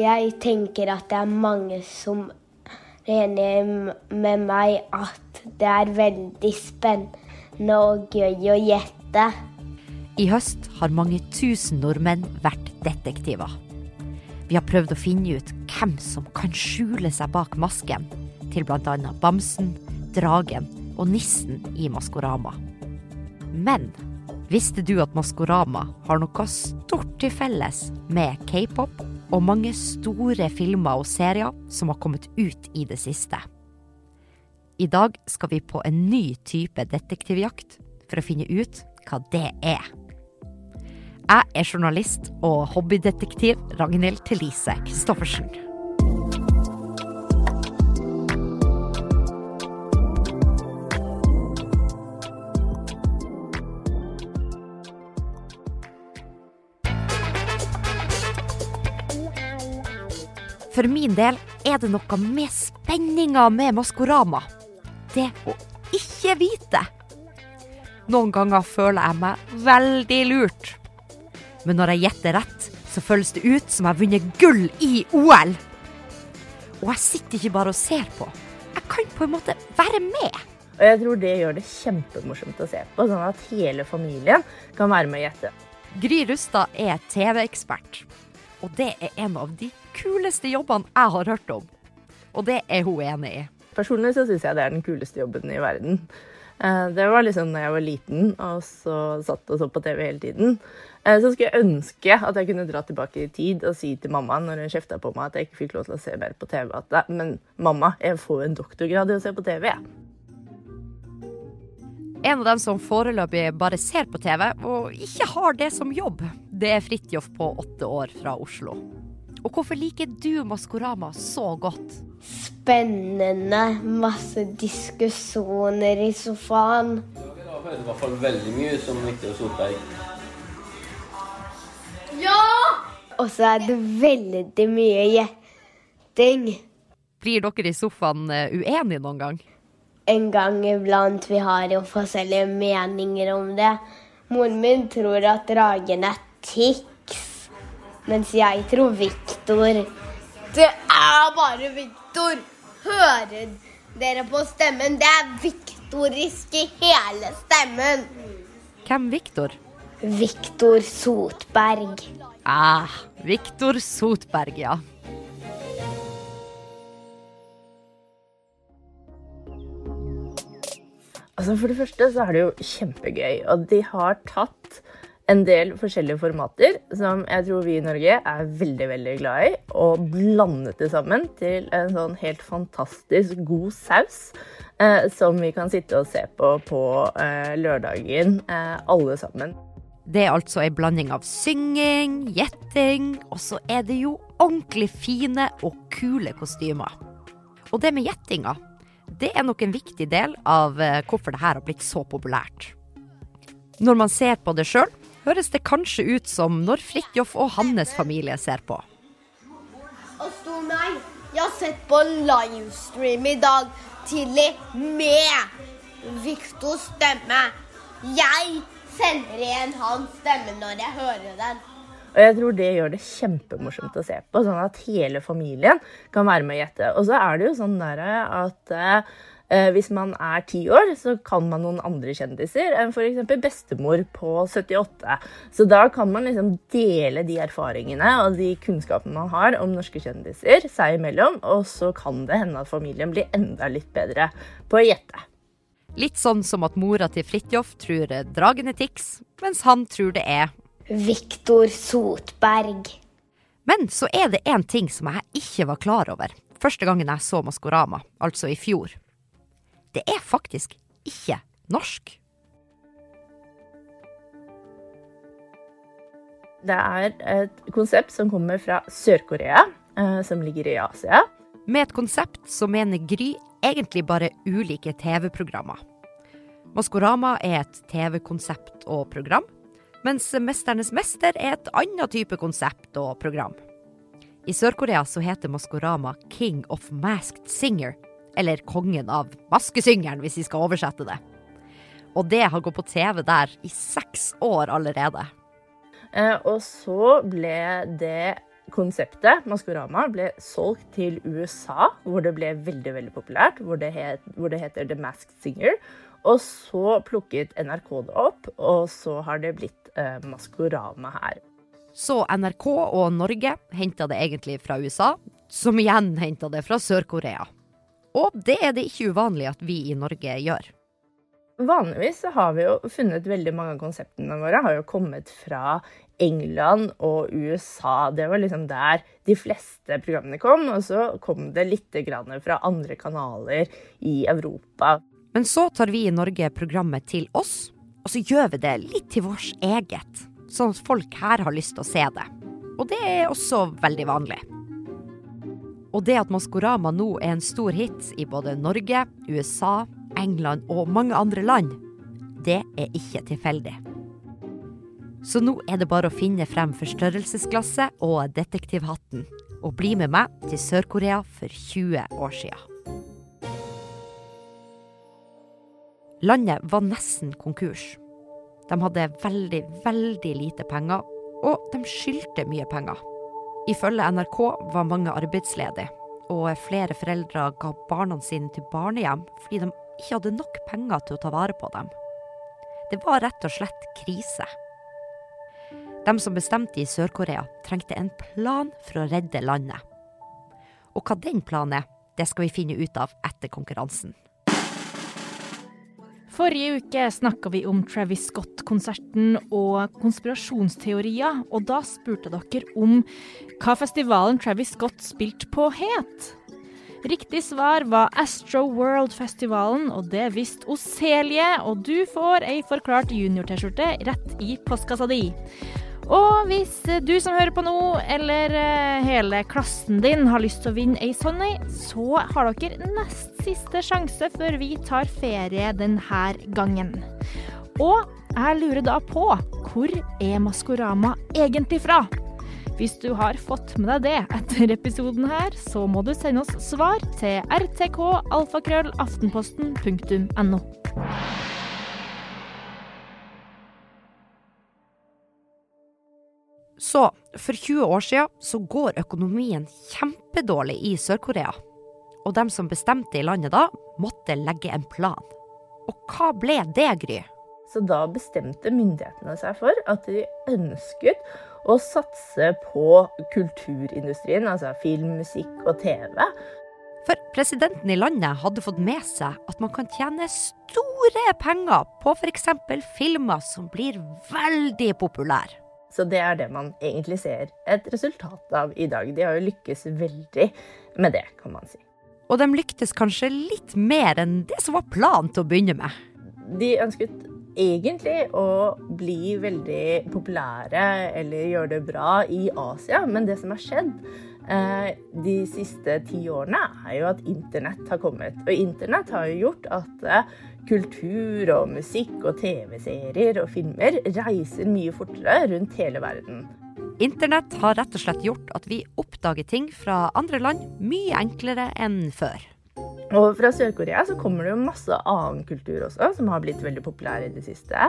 jeg tenker at det er mange som er enig med meg at det er veldig spennende og gøy å gjette. I høst har mange tusen nordmenn vært detektiver. Vi har prøvd å finne ut hvem som kan skjule seg bak masken til bl.a. bamsen, dragen og nissen i Maskorama. Men visste du at Maskorama har noe stort til felles med k-pop og mange store filmer og serier som har kommet ut i det siste? I dag skal vi på en ny type detektivjakt for å finne ut hva det er. Jeg er journalist og hobbydetektiv Ragnhild Thelise Christoffersen. For min del er det noe med spenninga med Maskorama. Det å ikke vite. Noen ganger føler jeg meg veldig lurt. Men når jeg gjetter rett, så føles det ut som jeg har vunnet gull i OL. Og jeg sitter ikke bare og ser på. Jeg kan på en måte være med. Og jeg tror det gjør det kjempemorsomt å se på, sånn at hele familien kan være med å gjette. Gry Rustad er TV-ekspert. Og det er en av de kuleste jobbene jeg har hørt om. Og det er hun enig i. Personlig så syns jeg det er den kuleste jobben i verden. Eh, Det var liksom da jeg var liten og så satt og så på TV hele tiden. Eh, Så skulle jeg ønske at jeg kunne dra tilbake i tid og si til mamma når hun kjefta på meg at jeg ikke fikk lov til å se mer på TV, at "Nei, men mamma, jeg får en doktorgrad i å se på TV. jeg." En av dem som foreløpig bare ser på TV og ikke har det som jobb, det er Fridtjof på åtte år fra Oslo. Og hvorfor liker du Maskorama så godt? Spennende, masse diskusjoner i sofaen. Det var i hvert fall veldig mye som Viktor Solberg. Og så er det veldig mye gjetting. Blir dere i sofaen eh, uenige noen gang? En gang iblant. Vi har jo forskjellige meninger om det. Moren min tror at dragen er Tix, mens jeg tror Viktor. Det er bare Viktor! Hører dere på stemmen? Det er viktorisk i hele stemmen. Hvem Viktor? Viktor Sotberg. Ah, Viktor Sotberg, ja. Altså For det første så er det jo kjempegøy. Og de har tatt en del forskjellige formater som jeg tror vi i Norge er veldig veldig glad i, og blandet det sammen til en sånn helt fantastisk god saus eh, som vi kan sitte og se på på eh, lørdagen, eh, alle sammen. Det er altså ei blanding av synging, gjetting, og så er det jo ordentlig fine og kule kostymer. Og det med gjettinga, det er nok en viktig del av eh, hvorfor det her har blitt så populært. Når man ser på det sjøl, høres det kanskje ut som når Fridtjof og hans familie ser på. Og stor meg, jeg har sett på livestream i dag tidlig med Viktors stemme. Jeg sender igjen hans stemme når jeg hører den. Og jeg tror det gjør det kjempemorsomt å se på, sånn at hele familien kan være med og gjette. Og så er det jo sånn der at eh, hvis man er ti år, så kan man noen andre kjendiser enn f.eks. bestemor på 78. Så da kan man liksom dele de erfaringene og de kunnskapene man har om norske kjendiser seg imellom, og så kan det hende at familien blir enda litt bedre på å gjette. Litt sånn som at mora til Fridtjof tror dragen er Tix, mens han tror det er Viktor Sotberg. Men så er det én ting som jeg ikke var klar over første gangen jeg så Maskorama, altså i fjor. Det er faktisk ikke norsk. Det er et konsept som kommer fra Sør-Korea, eh, som ligger i Asia. Med et konsept så mener Gry egentlig bare ulike TV-programmer. Maskorama er et TV-konsept og program, mens Mesternes mester er et annet type konsept og program. I Sør-Korea så heter Maskorama King of Masked Singer, eller Kongen av maskesyngeren, hvis vi skal oversette det. Og det har gått på TV der i seks år allerede. Eh, Og så ble det konseptet Maskorama ble solgt til USA, hvor det ble veldig veldig populært, hvor det, het, hvor det heter The Masked Singer. Og så plukket NRK det opp, og så har det blitt eh, Maskorama her. Så NRK og Norge henta det egentlig fra USA, som igjen henta det fra Sør-Korea. Og det er det ikke uvanlig at vi i Norge gjør. Vanligvis har vi jo funnet veldig mange av konseptene våre har jo kommet fra England og USA. Det var liksom der de fleste programmene kom. Og så kom det litt fra andre kanaler i Europa. Men så tar vi i Norge programmet til oss, og så gjør vi det litt til vårt eget. Sånn at folk her har lyst til å se det. Og det er også veldig vanlig. Og det at Maskorama nå er en stor hit i både Norge, USA, England og mange andre land, det er ikke tilfeldig. Så nå er det bare å finne frem forstørrelsesglasset og detektivhatten og bli med meg til Sør-Korea for 20 år sia. Landet var nesten konkurs. De hadde veldig, veldig lite penger, og de skyldte mye penger. Ifølge NRK var mange arbeidsledige, og flere foreldre ga barna sine til barnehjem fordi de ikke hadde nok penger til å ta vare på dem. Det var rett og slett krise. De som bestemte i Sør-Korea, trengte en plan for å redde landet. Og hva den planen er, det skal vi finne ut av etter konkurransen. Forrige uke snakka vi om Travis Scott-konserten og konspirasjonsteorier, og da spurte dere om hva festivalen Travis Scott spilte på het. Riktig svar var Astro World-festivalen, og det visste Oselie, og du får ei forklart junior-T-skjorte rett i postkassa di. Og hvis du som hører på nå, eller eh, hele klassen din har lyst til å vinne ei sånn ei, så har dere nest siste sjanse før vi tar ferie denne gangen. Og jeg lurer da på hvor er Maskorama egentlig fra? Hvis du har fått med deg det etter episoden her, så må du sende oss svar til rtkalfakrøllaftenposten.no. Så for 20 år siden så går økonomien kjempedårlig i Sør-Korea. Og dem som bestemte i landet da, måtte legge en plan. Og hva ble det, Gry? Så da bestemte myndighetene seg for at de ønsket å satse på kulturindustrien, altså film, musikk og TV. For presidenten i landet hadde fått med seg at man kan tjene store penger på f.eks. filmer som blir veldig populære. Så det er det man egentlig ser et resultat av i dag. De har jo lykkes veldig med det, kan man si. Og de lyktes kanskje litt mer enn det som var planen til å begynne med. De ønsket egentlig å bli veldig populære eller gjøre det bra i Asia, men det som har skjedd eh, de siste ti årene, er jo at internett har kommet. Og internett har jo gjort at eh, kultur og musikk og TV-serier og filmer reiser mye fortere rundt hele verden. Internett har rett og slett gjort at vi oppdager ting fra andre land mye enklere enn før. Og fra Sør-Korea så kommer det jo masse annen kultur også, som har blitt veldig populær i det siste.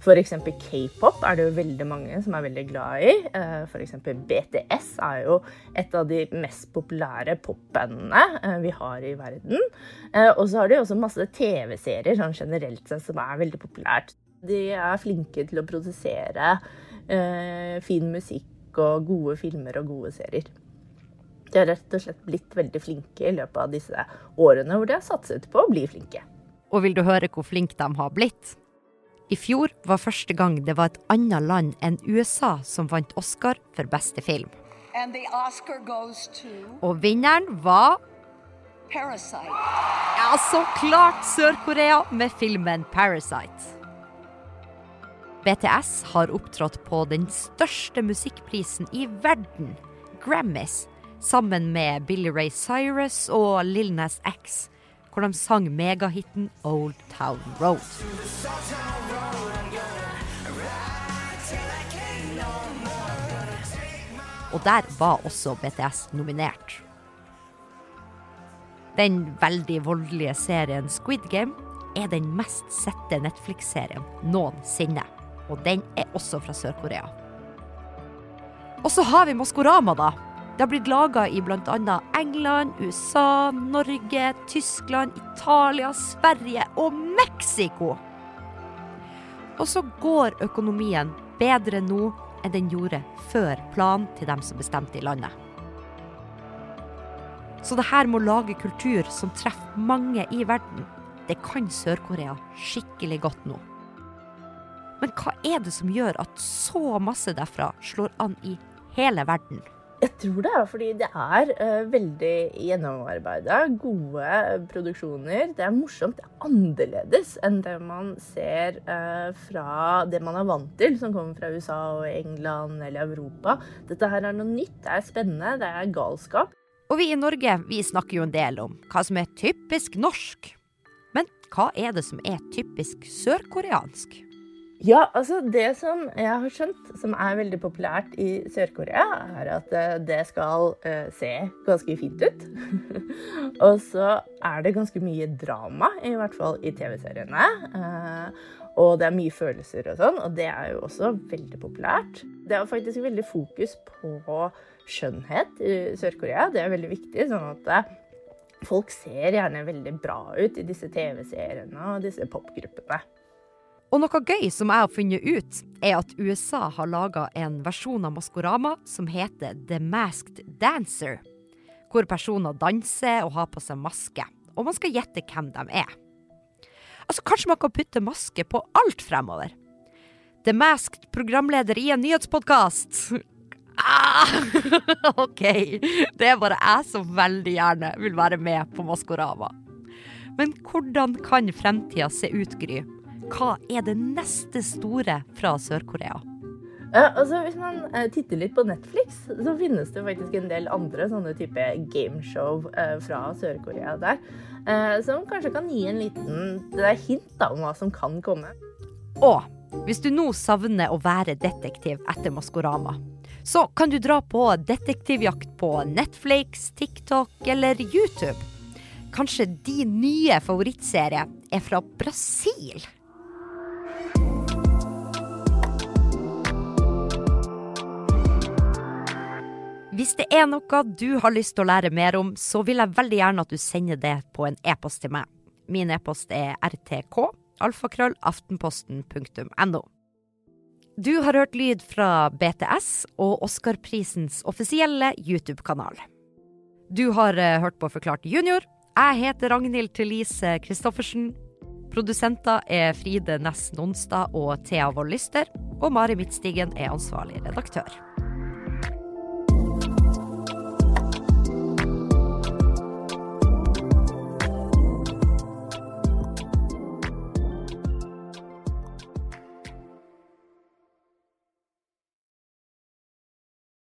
F.eks. k-pop er det jo veldig mange som er veldig glad i. Eh, F.eks. BTS er jo et av de mest populære popbandene eh, vi har i verden. Eh, og så har de også masse TV-serier sånn generelt sett som er veldig populært. De er flinke til å produsere fin musikk og gode filmer og gode serier. De har rett og slett blitt veldig flinke i løpet av disse årene hvor de har satset på å bli flinke. Og vil du høre hvor flinke de har blitt? I fjor var første gang det var et annet land enn USA som vant Oscar for beste film. Og vinneren var Parasite. Ja, så klart Sør-Korea med filmen 'Parasite'. BTS har opptrådt på den største musikkprisen i verden, Grammys, sammen med Billy Ray Cyrus og Lil Nas X, hvor de sang megahiten Old Town Road. Og der var også BTS nominert. Den veldig voldelige serien Squid Game er den mest sette Netflix-serien noensinne. Og den er også fra Sør-Korea. Og så har vi Maskorama, da Det har blitt laga i bl.a. England, USA, Norge, Tyskland, Italia, Sverige og Mexico. Og så går økonomien bedre nå enn den gjorde før planen til dem som bestemte i landet. Så det her med å lage kultur som treffer mange i verden, det kan Sør-Korea skikkelig godt nå. Men hva er det som gjør at så masse derfra slår an i hele verden? Jeg tror det fordi det er uh, veldig gjennomarbeida, gode produksjoner. Det er morsomt. Det er annerledes enn det man ser uh, fra det man er vant til, som kommer fra USA og England eller Europa. Dette her er noe nytt, det er spennende, det er galskap. Og vi i Norge vi snakker jo en del om hva som er typisk norsk. Men hva er det som er typisk sørkoreansk? Ja, altså det som jeg har skjønt, som er veldig populært i Sør-Korea, er at eh, det skal uh, se ganske fint ut. og så er det ganske mye drama, i hvert fall i TV-seriene. Uh, og det er mye følelser og sånn, og det er jo også veldig populært. Det er faktisk veldig fokus på skjønnhet i Sør-Korea. Det er veldig viktig, sånn at folk ser gjerne veldig bra ut i disse TV-seriene og disse popgruppene. Og noe gøy som jeg har funnet ut, er at USA har laga en versjon av Maskorama som heter The Masked Dancer. Hvor personer danser og har på seg maske. Og man skal gjette hvem de er. Altså, Kanskje man kan putte maske på alt fremover? The Masked programleder i en nyhetspodkast. Ah, OK. Det er bare jeg som veldig gjerne vil være med på Maskorama. Men hvordan kan fremtida se ut, Gry? Hva er det neste store fra Sør-Korea? Ja, altså Hvis man uh, titter litt på Netflix, så finnes det faktisk en del andre sånne type gameshow uh, fra Sør-Korea der. Uh, som kanskje kan gi en liten hint da, om hva som kan komme. Og hvis du nå savner å være detektiv etter Maskorama, så kan du dra på detektivjakt på Netflix, TikTok eller YouTube. Kanskje din nye favorittserie er fra Brasil? Hvis det er noe du har lyst til å lære mer om, så vil jeg veldig gjerne at du sender det på en e-post til meg. Min e-post er rtk, alfakrøll, Du har hørt lyd fra BTS og Oscarprisens offisielle YouTube-kanal. Du har uh, hørt på Forklart junior. Jeg heter Ragnhild Thelise Christoffersen. Produsenter er Fride Næss Nonstad og Thea Wold Lyster. Og Mari Midtstigen er ansvarlig redaktør.